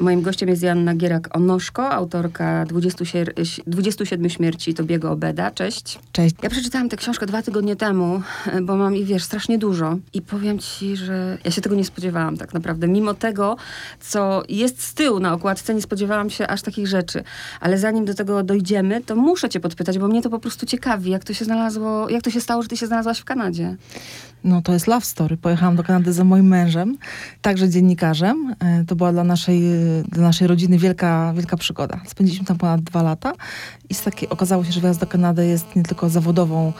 Moim gościem jest Joanna Gierak-Onoszko, autorka 20 sier- 27 śmierci Tobiego Obeda. Cześć. Cześć. Ja przeczytałam tę książkę dwa tygodnie temu, bo mam i wiesz, strasznie dużo. I powiem ci, że ja się tego nie spodziewałam tak naprawdę. Mimo tego, co jest z tyłu na okładce, nie spodziewałam się aż takich rzeczy. Ale zanim do tego dojdziemy, to muszę cię podpytać, bo mnie to po prostu ciekawi, jak to się znalazło, jak to się stało, że ty się znalazłaś w Kanadzie. No to jest love story. Pojechałam do Kanady za moim mężem, także dziennikarzem. E, To była dla naszej, e, dla naszej rodziny wielka, wielka przygoda. Spędziliśmy tam ponad dwa lata i z takiej, okazało się, że wyjazd do Kanady jest nie tylko zawodową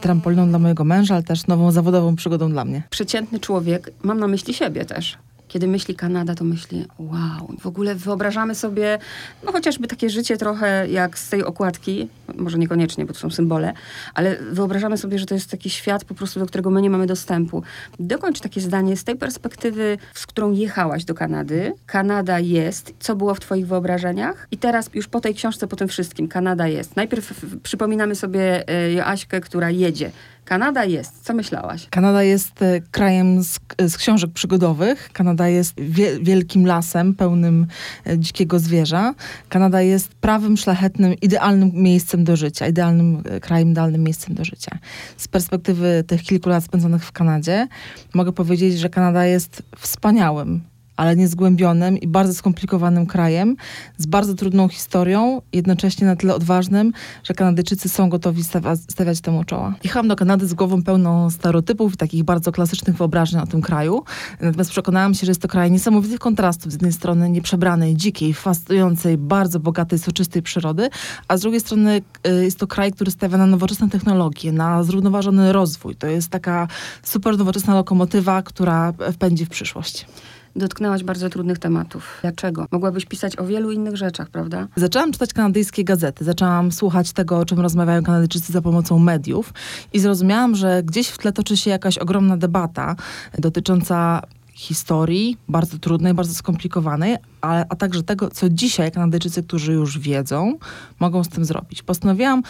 trampoliną dla mojego męża, ale też nową zawodową przygodą dla mnie. przeciętny człowiek, mam na myśli siebie też. Kiedy myśli Kanada, to myśli, wow, w ogóle wyobrażamy sobie, no chociażby takie życie trochę jak z tej okładki, może niekoniecznie, bo to są symbole, ale wyobrażamy sobie, że to jest taki świat po prostu, do którego my nie mamy dostępu. Dokończ takie zdanie z tej perspektywy, z którą jechałaś do Kanady. Kanada jest, co było w twoich wyobrażeniach? I teraz już po tej książce, po tym wszystkim, Kanada jest. Najpierw przypominamy sobie e, Joaśkę, która jedzie. Kanada jest. Co myślałaś? Kanada jest e, krajem z, z książek przygodowych. Kanada jest wie, wielkim lasem pełnym e, dzikiego zwierza. Kanada jest prawym, szlachetnym, idealnym miejscem do życia, idealnym e, krajem, idealnym miejscem do życia. Z perspektywy tych kilku lat spędzonych w Kanadzie, mogę powiedzieć, że Kanada jest wspaniałym ale niezgłębionym i bardzo skomplikowanym krajem, z bardzo trudną historią, jednocześnie na tyle odważnym, że Kanadyjczycy są gotowi stawia, stawiać temu czoła. Jechałam do Kanady z głową pełną stereotypów i takich bardzo klasycznych wyobrażeń o tym kraju. Natomiast przekonałam się, że jest to kraj niesamowitych kontrastów. Z jednej strony nieprzebranej, dzikiej, fascynującej, bardzo bogatej, soczystej przyrody, a z drugiej strony y, jest to kraj, który stawia na nowoczesne technologie, na zrównoważony rozwój. To jest taka super nowoczesna lokomotywa, która wpędzi w przyszłość. Dotknęłaś bardzo trudnych tematów. Dlaczego? Mogłabyś pisać o wielu innych rzeczach, prawda? Zaczęłam czytać kanadyjskie gazety, zaczęłam słuchać tego, o czym rozmawiają Kanadyjczycy za pomocą mediów i zrozumiałam, że gdzieś w tle toczy się jakaś ogromna debata dotycząca historii, bardzo trudnej, bardzo skomplikowanej, ale, a także tego, co dzisiaj Kanadyjczycy, którzy już wiedzą, mogą z tym zrobić. Postanowiłam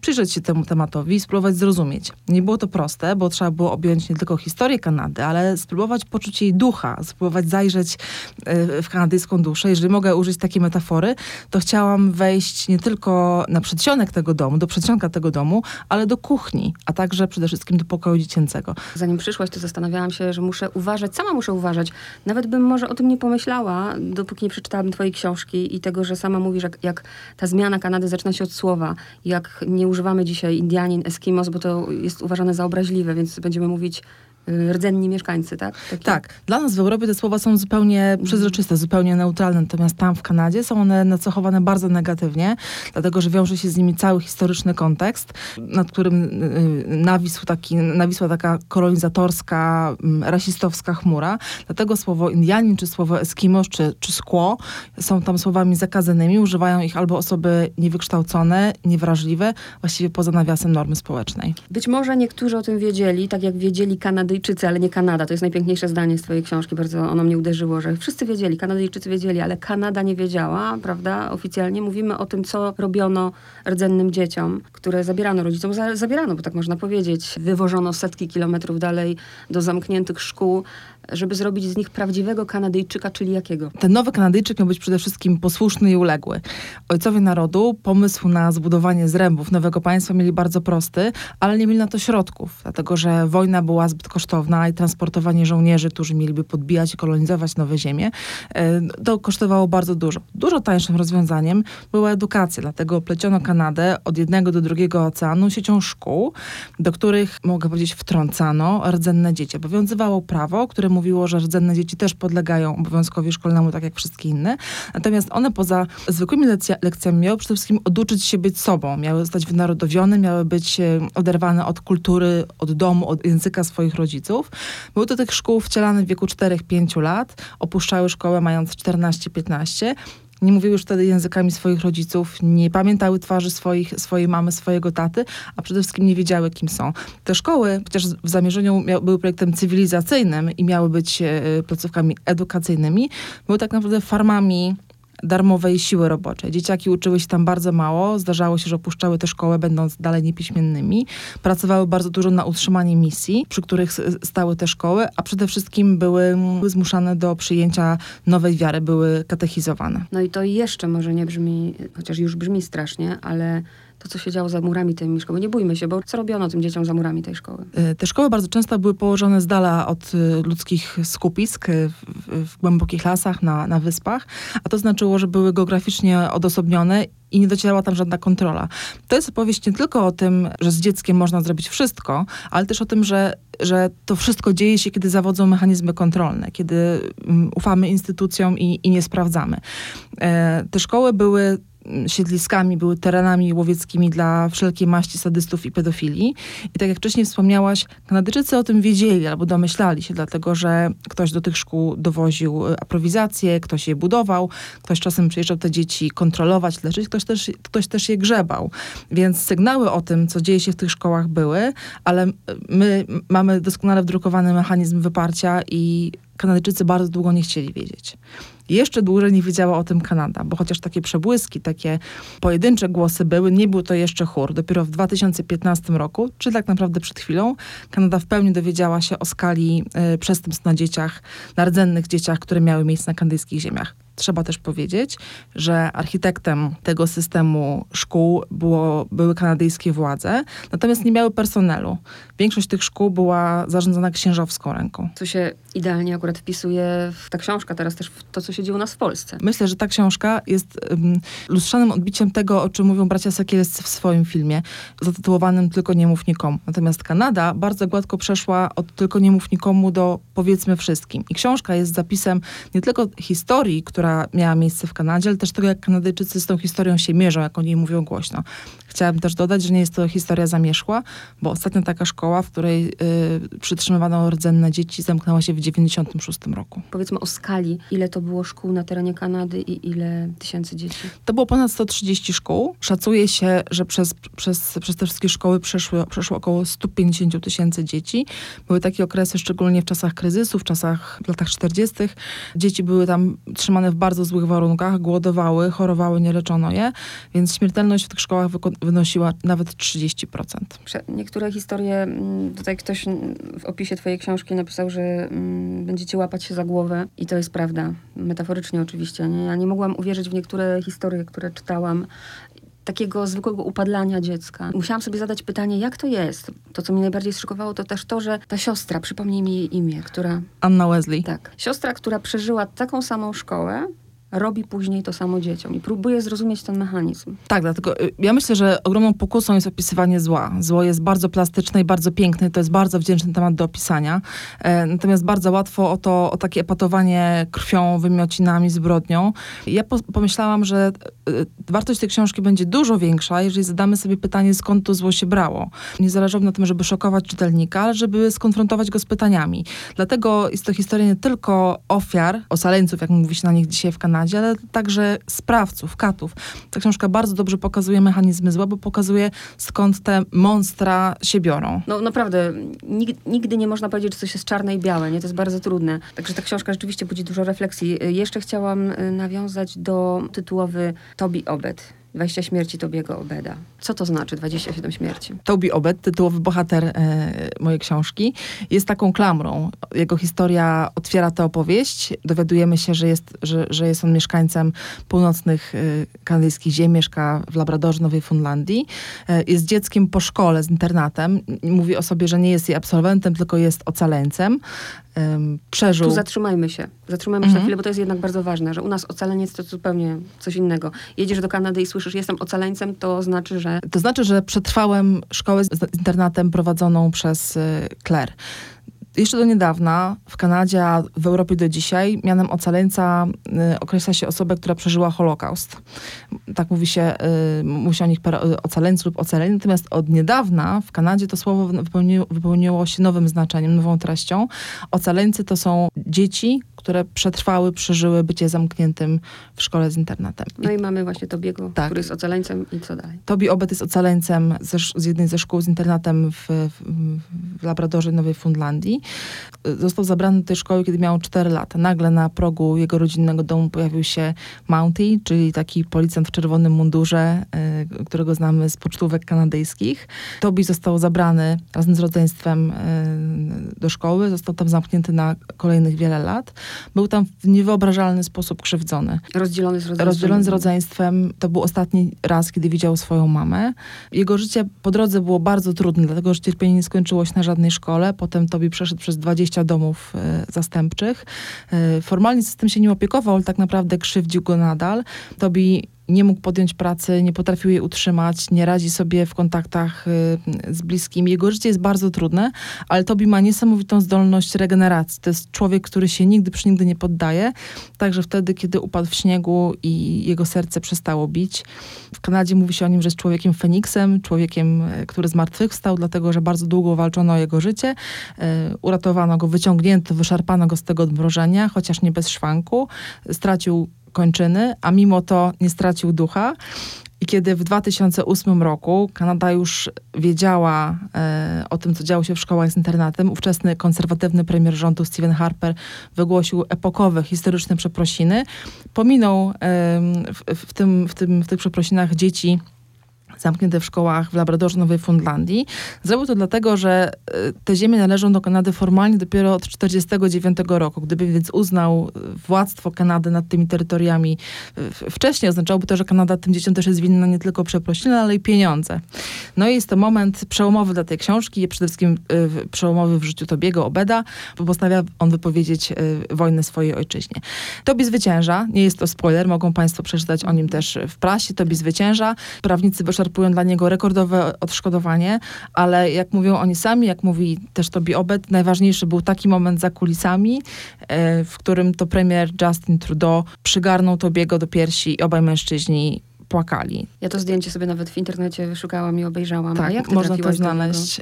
przyjrzeć się temu tematowi i spróbować zrozumieć. Nie było to proste, bo trzeba było objąć nie tylko historię Kanady, ale spróbować poczuć jej ducha, spróbować zajrzeć y, w kanadyjską duszę. Jeżeli mogę użyć takiej metafory, to chciałam wejść nie tylko na przedsionek tego domu, do przedsionka tego domu, ale do kuchni, a także przede wszystkim do pokoju dziecięcego. Zanim przyszłaś, to zastanawiałam się, że muszę uważać, sama muszę uważać. Nawet bym może o tym nie pomyślała, dopóki nie przeczytałabym twojej książki i tego, że sama mówisz, jak, jak ta zmiana Kanady zaczyna się od słowa. Jak nie używamy dzisiaj Indianin, Eskimos, bo to jest uważane za obraźliwe, więc będziemy mówić rdzenni mieszkańcy, tak? Tak, dla nas w Europie te słowa są zupełnie przezroczyste, zupełnie neutralne, natomiast tam w Kanadzie są one nacechowane bardzo negatywnie, dlatego że wiąże się z nimi cały historyczny kontekst, nad którym y, nawisł taki, nawisła taka kolonizatorska, mm, rasistowska chmura. Dlatego słowo Indianin, czy słowo Eskimosz, czy, czy skło są tam słowami zakazanymi. Używają ich albo osoby niewykształcone, niewrażliwe, właściwie poza nawiasem normy społecznej. Być może niektórzy o tym wiedzieli, tak jak wiedzieli Kanadyjczycy, ale nie Kanada. To jest najpiękniejsze zdanie z twojej książki, bardzo ono mnie uderzyło, że wszyscy wiedzieli, Kanadyjczycy wiedzieli, ale Kanada nie wiedziała, prawda? Oficjalnie mówimy o tym, co robiono rdzennym dzieciom, które zabierano rodzicom, za, zabierano, bo tak można powiedzieć. Wywożono setki kilometrów dalej do zamkniętych szkół, żeby zrobić z nich prawdziwego Kanadyjczyka, czyli jakiego? Ten nowy Kanadyjczyk miał być przede wszystkim posłuszny i uległy. Ojcowie narodu pomysł na zbudowanie zrębów nowego państwa mieli bardzo prosty, ale nie mieli na to środków, dlatego że wojna była zbyt kosztowna i transportowanie żołnierzy, którzy mieliby podbijać i kolonizować nowe ziemie, e, to kosztowało bardzo dużo. Dużo tańszym rozwiązaniem była edukacja, dlatego pleciono Kanadę od jednego do drugiego oceanu siecią szkół, do których, mogę powiedzieć, wtrącano rdzenne dzieci. Obowiązywało prawo, które mówiło, że rdzenne dzieci też podlegają obowiązkowi szkolnemu, tak jak wszystkie inne. Natomiast one poza zwykłymi lekcja, lekcjami miały przede wszystkim oduczyć się być sobą. Miały zostać wynarodowione, miały być e, oderwane od kultury, od domu, od języka swoich rodziców. Były do tych szkół wcielane w wieku 4-5 lat, opuszczały szkołę mając 14-15 nie mówiły już wtedy językami swoich rodziców, nie pamiętały twarzy swoich, swojej mamy, swojego taty, a przede wszystkim nie wiedziały, kim są. Te szkoły, chociaż w zamierzeniu miał, były projektem cywilizacyjnym i miały być e, placówkami edukacyjnymi, były tak naprawdę farmami darmowej siły roboczej. Dzieciaki uczyły się tam bardzo mało, zdarzało się, że opuszczały tę szkołę, będąc dalej niepiśmiennymi. Pracowały bardzo dużo na utrzymanie misji, przy których stały te szkoły, a przede wszystkim były, zmuszane do przyjęcia nowej wiary, były katechizowane. No i to jeszcze może nie brzmi, chociaż już brzmi strasznie, ale to, co się działo za murami tej szkoły. Nie bójmy się, bo co robiono tym dzieciom za murami tej szkoły? E, te szkoły bardzo często były położone z dala od e, ludzkich skupisk e, w, w głębokich lasach, na, na wyspach, a to znaczyło, że były geograficznie odosobnione i nie docierała tam żadna kontrola. To jest opowieść nie tylko o tym, że z dzieckiem można zrobić wszystko, ale też o tym, że, że to wszystko dzieje się, kiedy zawodzą mechanizmy kontrolne, kiedy um, ufamy instytucjom i, i nie sprawdzamy. Te szkoły były siedliskami, były terenami łowieckimi dla wszelkiej maści sadystów i pedofili. I tak jak wcześniej wspomniałaś, Kanadyjczycy o tym wiedzieli albo domyślali się, dlatego że ktoś do tych szkół dowoził e, aprowizację, ktoś je budował, ktoś czasem przyjeżdżał te dzieci kontrolować, leczyć, ktoś też, ktoś też je grzebał. Więc sygnały o tym, co dzieje się w tych szkołach były, ale my mamy doskonale wdrukowany mechanizm wyparcia i Kanadyjczycy bardzo długo nie chcieli wiedzieć. Jeszcze dłużej nie wiedziała o tym Kanada, bo chociaż takie przebłyski, takie pojedyncze głosy były, nie był to jeszcze chór. Dopiero w 2015 roku, czy tak naprawdę przed chwilą, Kanada w pełni dowiedziała się o skali y, przestępstw na dzieciach, na rdzennych dzieciach, które miały miejsce na kanadyjskich ziemiach trzeba też powiedzieć, że architektem tego systemu szkół było, były kanadyjskie władze, natomiast nie miały personelu. Większość tych szkół była zarządzana księżowską ręką. Co się idealnie akurat wpisuje w ta książka, teraz też w to, co się dzieje u nas w Polsce. Myślę, że ta książka jest um, lustrzanym odbiciem tego, o czym mówią bracia Sekielscy w swoim filmie, zatytułowanym Tylko nie mów nikomu. Natomiast Kanada bardzo gładko przeszła od Tylko nie mów nikomu do powiedzmy wszystkim. I książka jest zapisem nie tylko historii, która która miała miejsce w Kanadzie, ale też tego, jak Kanadyjczycy z tą historią się mierzą, jak o niej mówią głośno. Chciałabym też dodać, że nie jest to historia zamierzchła, bo ostatnia taka szkoła, w której y, przytrzymywano rdzenne dzieci, zamknęła się w 96 roku. Powiedzmy o skali, ile to było szkół na terenie Kanady i ile tysięcy dzieci? To było ponad 130 szkół. Szacuje się, że przez, przez, przez te wszystkie szkoły przeszły, przeszło około 150 tysięcy dzieci. Były takie okresy, szczególnie w czasach kryzysu, w czasach, w latach 40. Dzieci były tam trzymane w bardzo złych warunkach, głodowały, chorowały, nie leczono je, więc śmiertelność w tych szkołach wynosiła nawet 30%. Niektóre historie, mm, tutaj ktoś w opisie twojej książki napisał, że mm, będziecie łapać się za głowę i to jest prawda. Metaforycznie oczywiście. Nie? Ja nie mogłam uwierzyć w niektóre historie, które czytałam takiego zwykłego upadlania dziecka. Musiałam sobie zadać pytanie, jak to jest? To, co mnie najbardziej zszokowało, to też to, że ta siostra, przypomnij mi jej imię, która... Anna Wesley. Tak. Siostra, która przeżyła taką samą szkołę, robi później to samo dzieciom i próbuje zrozumieć ten mechanizm. Tak, dlatego y, ja myślę, że ogromną pokusą jest opisywanie zła. Zło jest bardzo plastyczne i bardzo piękne, to jest bardzo wdzięczny temat do opisania. E, natomiast bardzo łatwo o to, o takie epatowanie krwią, wymiocinami, zbrodnią. Ja po, pomyślałam, że y, wartość tej książki będzie dużo większa, jeżeli zadamy sobie pytanie, skąd to zło się brało. Nie zależało na tym, żeby szokować czytelnika, ale żeby skonfrontować go z pytaniami. Dlatego jest to historia nie tylko ofiar, ocaleńców, jak mówi się na nich dzisiaj w Kanadzie, Ale także sprawców, katów. Ta książka bardzo dobrze pokazuje mechanizmy zła, bo pokazuje skąd te monstra się biorą. No naprawdę, nigdy, nigdy nie można powiedzieć, że coś jest czarne i białe, nie? To jest bardzo trudne. Także ta książka rzeczywiście budzi dużo refleksji. Jeszcze chciałam y, nawiązać do tytułowy Tobi Obed 20 śmierci Tobiego Obeda. Co to znaczy 27 śmierci? Tobi Obed, tytułowy bohater e, mojej książki, jest taką klamrą. Jego historia otwiera tę opowieść. Dowiadujemy się, że jest, że, że jest on mieszkańcem północnych e, kanadyjskich ziem, mieszka w Labradorze, Nowej Fundlandii. E, jest dzieckiem po szkole z internatem. Mówi o sobie, że nie jest jej absolwentem, tylko jest ocaleńcem um, przeżył. Tu zatrzymajmy się. Zatrzymajmy się mhm. na chwilę, bo to jest jednak bardzo ważne, że u nas ocaleniec to zupełnie coś innego. Jedziesz do Kanady i słyszysz, jestem ocaleńcem, to znaczy, że... To znaczy, że przetrwałem szkołę z internatem prowadzoną przez y, Claire jeszcze do niedawna w Kanadzie, a w Europie do dzisiaj, mianem ocaleńca y, określa się osobę, która przeżyła Holokaust. Tak mówi się, y, mówi o nich y, ocaleńcy lub ocaleni. Natomiast od niedawna w Kanadzie to słowo wypełniło, wypełniło się nowym znaczeniem, nową treścią. Ocaleńcy to są dzieci, które przetrwały, przeżyły bycie zamkniętym w szkole z internetem. No i mamy właśnie Tobiego, Tak. który jest ocaleńcem i co dalej? Tobi Obet jest ocaleńcem ze, z jednej ze szkół z internatem w, w, w Labradorze Nowej Fundlandii. Został zabrany do tej szkoły, kiedy miał 4 lata. Nagle na progu jego rodzinnego domu pojawił się Mountie, czyli taki policjant w czerwonym mundurze, y, którego znamy z pocztówek kanadyjskich. Tobi został zabrany razem z rodzeństwem y, do szkoły. Został tam zamknięty na kolejnych wiele lat. Był tam w niewyobrażalny sposób krzywdzony. Rozdzielony z rodzeństwem. Rozdzielony z rodzeństwem, to był ostatni raz, kiedy widział swoją mamę. Jego życie po drodze było bardzo trudne, dlatego że cierpienie nie skończyło się na żadnej szkole. Potem Tobi przeszedł przez 20 domów e, zastępczych. E, formalnie system się nim opiekował, ale tak naprawdę krzywdził go nadal. Tobi nie mógł podjąć pracy, nie potrafił jej utrzymać, nie radzi sobie w kontaktach y, z bliskimi. Jego życie jest bardzo trudne, ale Tobi ma niesamowitą zdolność regeneracji. To jest człowiek, który się nigdy przy nigdy nie poddaje. Także wtedy, kiedy upadł w śniegu i jego serce przestało bić. W Kanadzie mówi się o nim, że jest człowiekiem Feniksem, człowiekiem, y, który zmartwychwstał, dlatego że bardzo długo walczono o jego życie. Y, Uratowano go, wyciągnięto, wyszarpano go z tego odmrożenia, chociaż nie bez szwanku. Stracił kończyny, a mimo to nie stracił ducha. I kiedy w 2008 roku Kanada już wiedziała e, o tym, co działo się w szkołach z internatem, ówczesny konserwatywny premier rządu Stephen Harper wygłosił epokowe, historyczne przeprosiny. Pominął em, w, w, tym, w, tym, w tych przeprosinach dzieci zamknięte w szkołach w Labradorze Nowej Fundlandii. Zrobił to dlatego, że e, te ziemie należą do Kanady formalnie dopiero od 1949 roku. Gdyby więc uznał e, władztwo Kanady nad tymi terytoriami e, wcześniej, oznaczałoby to, że Kanada tym dzieciom też jest winna nie tylko przeprosiny, ale i pieniądze. No i jest to moment przełomowy dla tej książki, przede wszystkim przełomowy w życiu Tobiego Obeda, bo postanawia on wypowiedzieć wojnę swojej ojczyźnie. Tobi zwycięża, nie jest to spoiler, mogą Państwo przeczytać o nim też w prasie. Tobi zwycięża, prawnicy wyszarpują dla niego rekordowe odszkodowanie, ale jak mówią oni sami, jak mówi też Tobi Obed, najważniejszy był taki moment za kulisami, e, w którym to premier Justin Trudeau przygarnął Tobiego do piersi i obaj mężczyźni płakali. Ja to zdjęcie sobie nawet w internecie wyszukałam i obejrzałam. A Tak, można to znaleźć.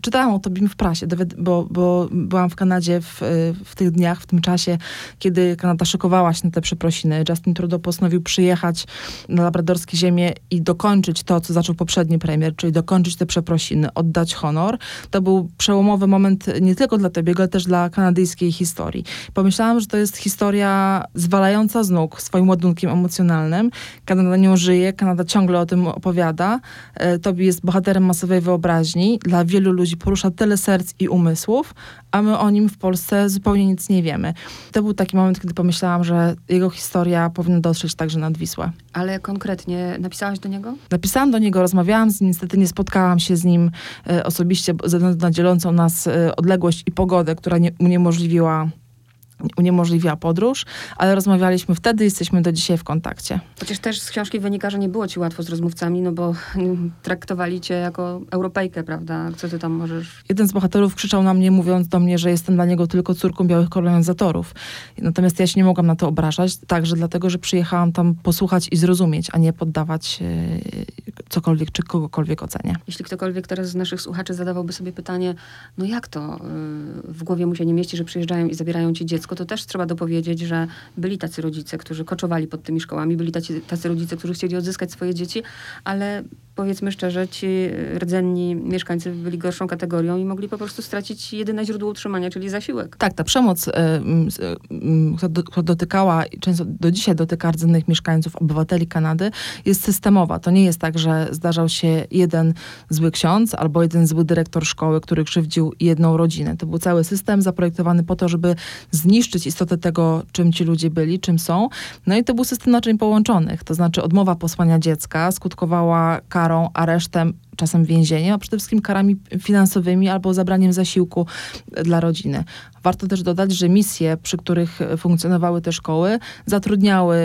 Czytałam o tobie w prasie, bo, bo byłam w Kanadzie w, y, w tych dniach, w tym czasie, kiedy Kanada szykowała się na te przeprosiny. Justin Trudeau postanowił przyjechać na labradorskie ziemię i dokończyć to, co zaczął poprzedni premier, czyli dokończyć te przeprosiny, oddać honor. To był przełomowy moment nie tylko dla Tobiego, ale też dla kanadyjskiej historii. Pomyślałam, że to jest historia zwalająca z nóg swoim ładunkiem emocjonalnym. Kanada nią żyje, Kanada ciągle o tym opowiada. E, Tobi jest bohaterem masowej wyobraźni. Dla wielu ludzi porusza tyle serc i umysłów, a my o nim w Polsce zupełnie nic nie wiemy. To był taki moment, kiedy pomyślałam, że jego historia powinna dotrzeć także nad Wisłę. Ale konkretnie napisałaś do niego? Napisałam do niego, rozmawiałam z nim, niestety nie spotkałam się z nim e, osobiście ze względu na dzielącą nas e, odległość i pogodę, która nie, uniemożliwiła, uniemożliwiła podróż, ale rozmawialiśmy wtedy, jesteśmy do dzisiaj w kontakcie. Chociaż też z książki wynika, że nie było ci łatwo z rozmówcami, no bo mm, traktowali cię jako Europejkę, prawda? Co ty tam możesz... Jeden z bohaterów krzyczał na mnie, mówiąc do mnie, że jestem dla niego tylko córką białych kolonizatorów. Natomiast ja się nie mogłam na to obrażać, także dlatego, że przyjechałam tam posłuchać i zrozumieć, a nie poddawać e, cokolwiek czy kogokolwiek ocenie. Jeśli ktokolwiek teraz z naszych słuchaczy zadawałby sobie pytanie, no jak to y, w głowie mu się nie mieści, że przyjeżdżają i zabierają ci dziecko, to też trzeba dopowiedzieć, że byli tacy rodzice, którzy koczowali pod tymi szkołami, byli tacy, tacy rodzice, którzy chcieli odzyskać swoje dzieci, ale powiedzmy szczerze, ci rdzenni mieszkańcy byli gorszą kategorią i mogli po prostu stracić jedyne źródło utrzymania, czyli zasiłek. Tak, ta przemoc, s- mm, która do- która dotykała często do dzisiaj dotyka rdzennych mieszkańców, obywateli Kanady, jest systemowa. To nie jest tak, że zdarzał się jeden zły ksiądz albo jeden zły dyrektor szkoły, który krzywdził jedną rodzinę. To był cały system zaprojektowany po to, żeby zniszczyć istotę tego, czym ci ludzie byli, czym są. No i to był system naczyń połączonych. To znaczy odmowa posłania dziecka skutkowała karą, aresztem czasem więzieniem, a przede wszystkim karami finansowymi albo zabraniem zasiłku dla rodziny. Warto też dodać, że misje, przy których funkcjonowały te szkoły, zatrudniały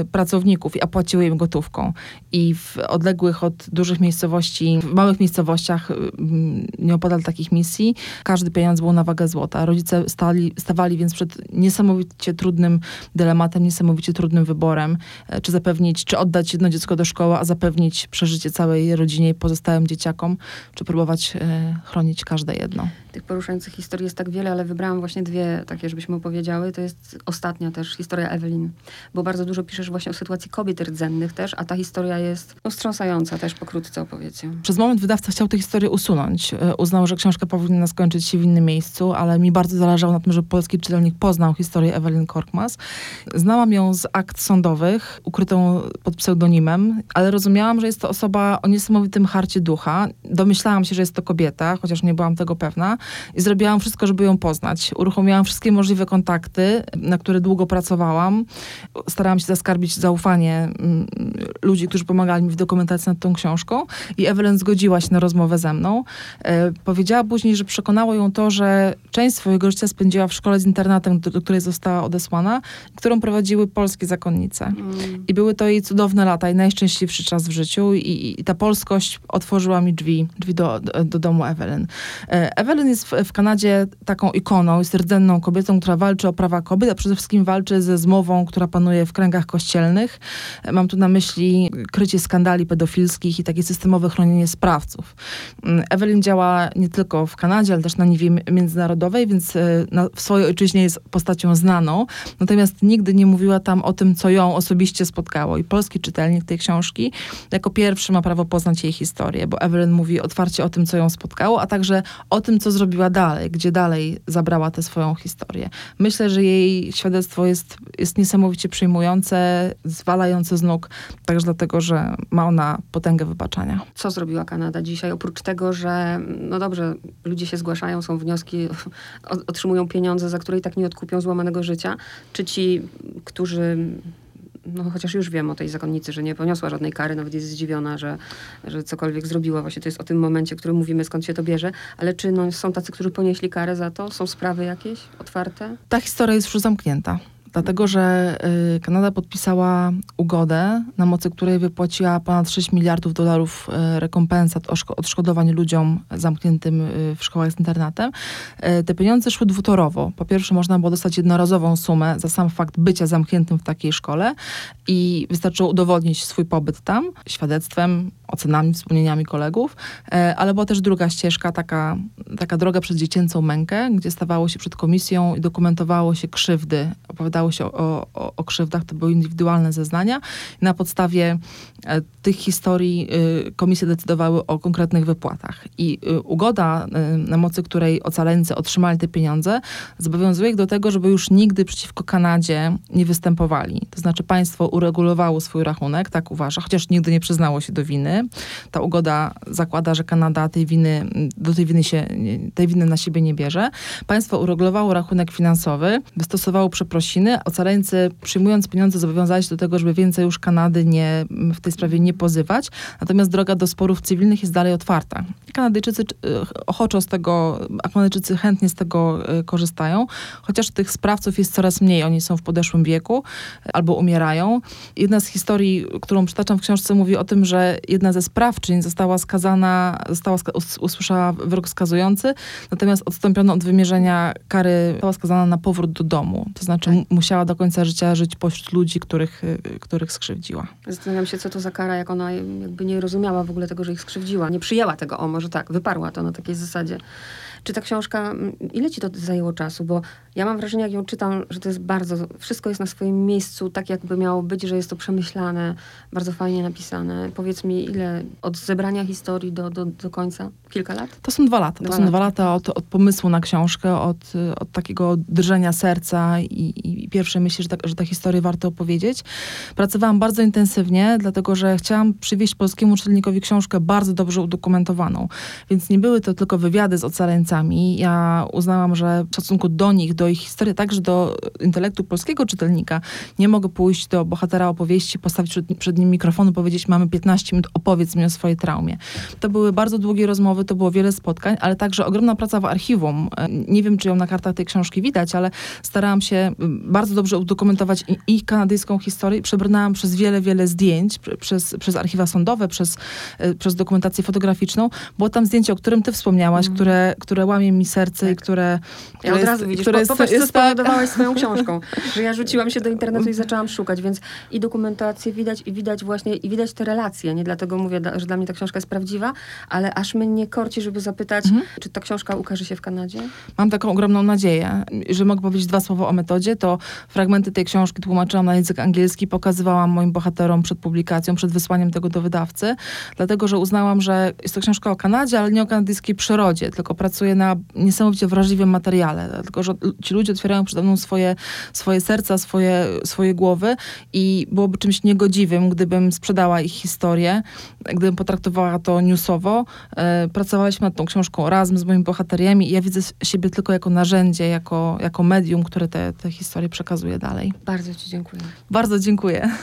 y, pracowników, a płaciły im gotówką. I w odległych od dużych miejscowości, w małych miejscowościach, y, mm, nieopodal takich misji, każdy pieniądz był na wagę złota. Rodzice stali, stawali więc przed niesamowicie trudnym dylematem, niesamowicie trudnym wyborem, e, czy zapewnić, czy oddać jedno dziecko do szkoły, a zapewnić przeżycie całej rodzinie i pozostałym dzieciakom, czy próbować e, chronić każde jedno. Tych poruszających historii jest tak wiele, ale wybrałam właśnie dwie takie, żebyśmy opowiedziały. To jest ostatnia też historia Ewelin, bo bardzo dużo piszesz właśnie o sytuacji kobiet rdzennych też, a ta historia jest no, wstrząsająca też, pokrótce opowiedz ją. Przez moment wydawca chciał tę historię usunąć. E, Uznał, że książka powinna skończyć się w innym miejscu, ale mi bardzo zależało na tym, żeby polski czytelnik poznał historię Ewelin Korkmaz. Znałam ją z akt sądowych, ukrytą pod pseudonimem, ale rozumiałam, że jest to osoba o niesamowitym harcie ducha. Domyślałam się, że jest to kobieta, chociaż nie byłam tego pewna i zrobiłam wszystko, żeby ją poznać. Uruchomiłam wszystkie możliwe kontakty, na które długo pracowałam. Starałam się zaskarbić zaufanie mm, ludzi, którzy pomagali mi w dokumentacji nad tą książką i Evelyn zgodziła się na rozmowę ze mną. E, powiedziała później, że przekonało ją to, że część swojego życia spędziła w szkole z internatem, do, do której została odesłana, którą prowadziły polskie zakonnice. Mm. I były to jej cudowne lata i najszczęśliwszy czas w życiu i, i ta polskość otworzyła mi drzwi, drzwi do, do, do domu Evelyn. E, Evelyn jest w, w Kanadzie taką ikoną, jest rdzenną kobietą, która walczy o prawa kobiet, a przede wszystkim walczy ze zmową, która panuje w kręgach kościelnych. Mam tu na myśli krycie skandali pedofilskich i takie systemowe chronienie sprawców. Mm, Evelyn działa nie tylko w Kanadzie, ale też na niwie mi- międzynarodowej, więc e, na, w swojej ojczyźnie jest postacią znaną, natomiast nigdy nie mówiła tam o tym, co ją osobiście spotkało. I polski czytelnik tej książki jako pierwszy ma prawo poznać jej historię, bo Evelyn mówi otwarcie o tym, co ją spotkało, a także o tym, co zrobiła dalej, gdzie dalej zabrała tę swoją historię. Myślę, że jej świadectwo jest, jest niesamowicie przyjmujące, zwalające z nóg, także dlatego, że ma ona potęgę wybaczania. Co zrobiła Kanada dzisiaj? Oprócz tego, że no dobrze, ludzie się zgłaszają, są wnioski, otrzymują pieniądze, za które i tak nie odkupią złamanego życia. Czy ci, którzy no chociaż już wiem o tej zakonnicy, że nie poniosła żadnej kary, nawet jest zdziwiona, że, że cokolwiek zrobiła. Właśnie to jest o tym momencie, o którym mówimy, skąd się to bierze. Ale czy no, są tacy, którzy ponieśli karę za to? Są sprawy jakieś otwarte? Ta historia jest już zamknięta. Dlatego, że y, Kanada podpisała ugodę, na mocy której wypłaciła ponad 6 miliardów dolarów y, rekompensat odszkodowań ludziom zamkniętym y, w szkołach z internatem. Te pieniądze szły dwutorowo. Po pierwsze, można było dostać jednorazową sumę za sam fakt bycia zamkniętym w takiej szkole i wystarczyło udowodnić swój pobyt tam świadectwem, ocenami, wspomnieniami kolegów, e, ale była też druga ścieżka, taka, taka droga przez dziecięcą mękę, gdzie stawało się przed komisją i dokumentowało się krzywdy, opowiadało się o, o, o krzywdach, to były indywidualne zeznania. Na podstawie e, tych historii y, komisje decydowały o konkretnych wypłatach. I ugoda, na mocy której ocaleńcy otrzymali te pieniądze, zobowiązuje ich do tego, żeby już nigdy przeciwko Kanadzie nie występowali. To znaczy państwo uregulowało swój rachunek, tak uważa, chociaż nigdy nie przyznało się do winy. Ta ugoda zakłada, że Kanada tej winy, do tej winy się, tej winy na siebie nie bierze. Państwo uregulowało rachunek finansowy, wystosowało przeprosiny. Ocaleńcy przyjmując pieniądze zobowiązali się do tego, żeby więcej już Kanady nie, w tej sprawie nie pozywać. Natomiast droga do sporów cywilnych jest dalej otwarta. Kanadyjczycy y, ochoczo z tego, a Kanadyjczycy chętnie z tego y, korzystają, chociaż tych sprawców jest coraz mniej. Oni są w podeszłym wieku y, albo umierają. Jedna z historii, którą przytaczam w książce, mówi o tym, że jedna ze sprawczyń została skazana, została ska- usłyszała wyrok skazujący, natomiast odstąpiono od wymierzenia kary, została skazana na powrót do domu. To znaczy Tak. musiała do końca życia żyć pośród ludzi, których, których skrzywdziła. Zastanawiam się, co to za kara, jak ona jakby nie rozumiała w ogóle tego, że ich skrzywdziła. Nie przyjęła tego, o może tak, wyparła to na takiej zasadzie. Czy ta książka, ile ci to zajęło czasu? Bo ja mam wrażenie, jak ją czytam, że to jest bardzo, wszystko jest na swoim miejscu, tak jakby miało być, że jest to przemyślane, bardzo fajnie napisane. Powiedz mi, ile od zebrania historii do, do, do końca? Kilka lat? To są dwa lata. To Dwa są lata. dwa lata od, od pomysłu na książkę, od, od takiego drżenia serca i, i pierwszej myśli, że, ta, że tę historię warto opowiedzieć. Pracowałam bardzo intensywnie, dlatego że chciałam przywieźć polskiemu czytelnikowi książkę bardzo dobrze udokumentowaną. Więc nie były to tylko wywiady z ocaleńcami, Ja uznałam, że w stosunku do nich, do ich historii, także do intelektu polskiego czytelnika, nie mogę pójść do bohatera opowieści, postawić przed, przed nim mikrofonu, powiedzieć, mamy 15 minut, opowiedz mi o swojej traumie. To były bardzo długie rozmowy, to było wiele spotkań, ale także ogromna praca w archiwum. Nie wiem, czy ją na kartach tej książki widać, ale starałam się m, bardzo dobrze udokumentować i- ich kanadyjską historię. Przebrnęłam przez wiele, wiele zdjęć, pr- przez, przez archiwa sądowe, przez, e, przez dokumentację fotograficzną. Było tam zdjęcie, o którym ty wspomniałaś, które, które łamie mi serce i które, Ja które od jest- razu widzisz, które po, jest- popatrz, co jest tak- spowodowałaś swoją książką. Że ja rzuciłam się do internetu i zaczęłam szukać, więc i dokumentację widać, i widać właśnie, i widać te relacje. Nie dlatego mówię, że dla mnie ta książka jest prawdziwa, ale aż mnie korci, żeby zapytać, czy ta książka ukaże się w Kanadzie? Mam taką ogromną nadzieję, że mogę powiedzieć dwa słowa o metodzie, to fragmenty tej książki tłumaczyłam na język angielski, pokazywałam moim bohaterom przed publikacją, przed wysłaniem tego do wydawcy, dlatego, że uznałam, że jest to książka o Kanadzie, ale nie o kanadyjskiej przyrodzie, tylko pracuję na niesamowicie wrażliwym materiale, dlatego, że ci ludzie otwierają przede mną swoje, swoje serca, swoje, swoje głowy i byłoby czymś niegodziwym, gdybym sprzedała ich historię, gdybym potraktowała to newsowo. E, Pracowaliśmy nad tą książką razem z moimi bohateriami i ja widzę siebie tylko jako narzędzie, jako, jako medium, które te, te historie przekazuje dalej. Bardzo ci dziękuję. Bardzo dziękuję.